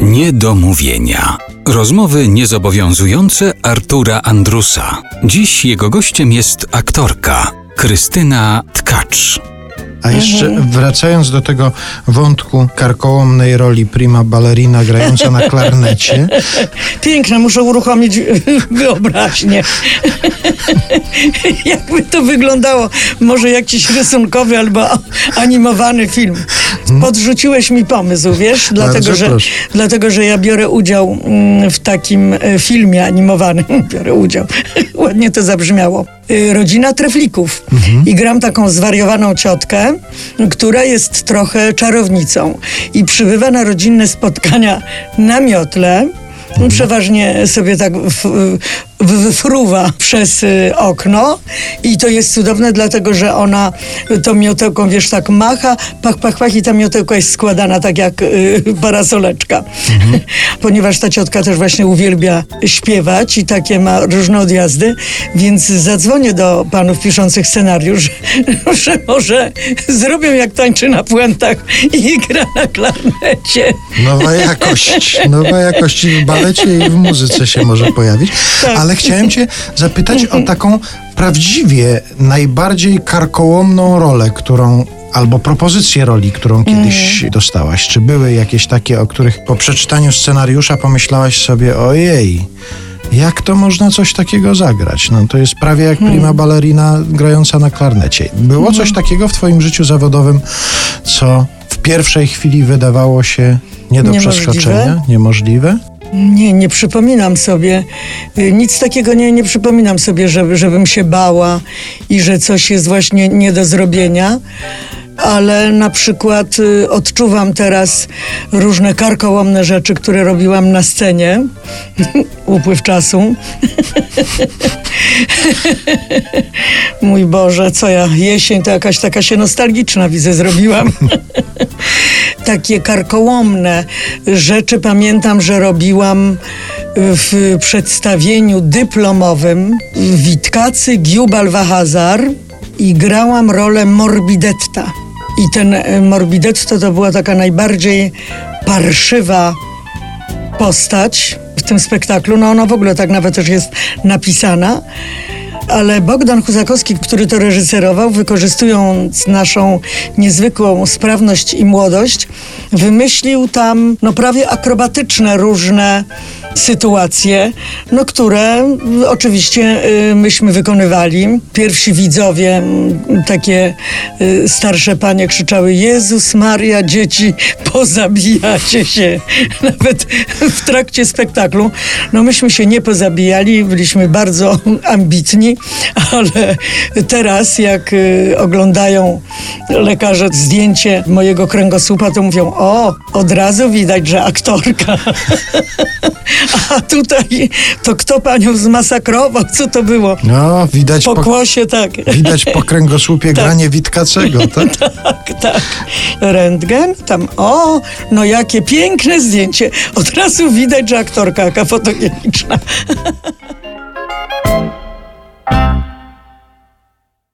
Niedomówienia. Rozmowy niezobowiązujące Artura Andrusa. Dziś jego gościem jest aktorka Krystyna Tkacz. A jeszcze wracając do tego wątku karkołomnej roli prima ballerina grająca na klarnecie, Piękne, muszę uruchomić wyobraźnię. Jakby to wyglądało, może jakiś rysunkowy albo animowany film. Podrzuciłeś mi pomysł, wiesz? Dlatego, że, proszę. dlatego że ja biorę udział mm, w takim e, filmie animowanym. Biorę udział. Ładnie to zabrzmiało. Y, Rodzina treflików. I gram taką zwariowaną ciotkę, która jest trochę czarownicą. I przybywa na rodzinne spotkania na miotle. Przeważnie sobie tak w, w, wyfruwa przez y, okno i to jest cudowne, dlatego że ona tą miotełką, wiesz, tak macha, pach, pach, pach i ta miotełka jest składana tak jak y, parasoleczka. Ponieważ ta ciotka też właśnie uwielbia śpiewać i takie ma różne odjazdy, więc zadzwonię do panów piszących scenariusz, że może zrobią jak tańczy na puentach i gra na klarnecie. nowa jakość, nowa jakość w balecie i w muzyce się może pojawić. Ale chciałem cię zapytać o taką prawdziwie najbardziej karkołomną rolę, którą albo propozycję roli, którą kiedyś dostałaś. Czy były jakieś takie, o których po przeczytaniu scenariusza pomyślałaś sobie, ojej, jak to można coś takiego zagrać? No to jest prawie jak prima ballerina grająca na klarnecie. Było coś takiego w twoim życiu zawodowym, co w pierwszej chwili wydawało się nie do Niemożliwe? przeskoczenia, niemożliwe? Nie, nie przypominam sobie. y, Nic takiego nie, nie przypominam sobie, żeby, żebym się bała i że coś jest właśnie nie do zrobienia. Ale na przykład y, odczuwam teraz różne karkołomne rzeczy, które robiłam na scenie. Upływ czasu. Mój Boże, co ja, jesień to jakaś taka się nostalgiczna widzę zrobiłam. takie karkołomne rzeczy pamiętam, że robiłam w przedstawieniu dyplomowym Witkacy Giubal Wahazar i grałam rolę Morbidetta. I ten e, Morbidetto to była taka najbardziej parszywa postać w tym spektaklu. No ona w ogóle tak nawet też jest napisana. Ale Bogdan Huzakowski, który to reżyserował, wykorzystując naszą niezwykłą sprawność i młodość, wymyślił tam no, prawie akrobatyczne różne sytuacje, no, które y, oczywiście y, myśmy wykonywali. Pierwsi widzowie, takie y, starsze panie krzyczały Jezus Maria, dzieci, pozabijacie się. Nawet w trakcie spektaklu. No myśmy się nie pozabijali, byliśmy bardzo ambitni, ale teraz jak y, oglądają lekarze zdjęcie mojego kręgosłupa, to mówią, o, od razu widać, że aktorka. A tutaj to kto panią zmasakrował? Co to było? No, widać po, Pokłosie, tak. widać po kręgosłupie granie Witkacego, tak? Tak, tak. Rentgen, tam, o, no jakie piękne zdjęcie. Od razu widać, że aktorka jaka fotogeniczna. Bye.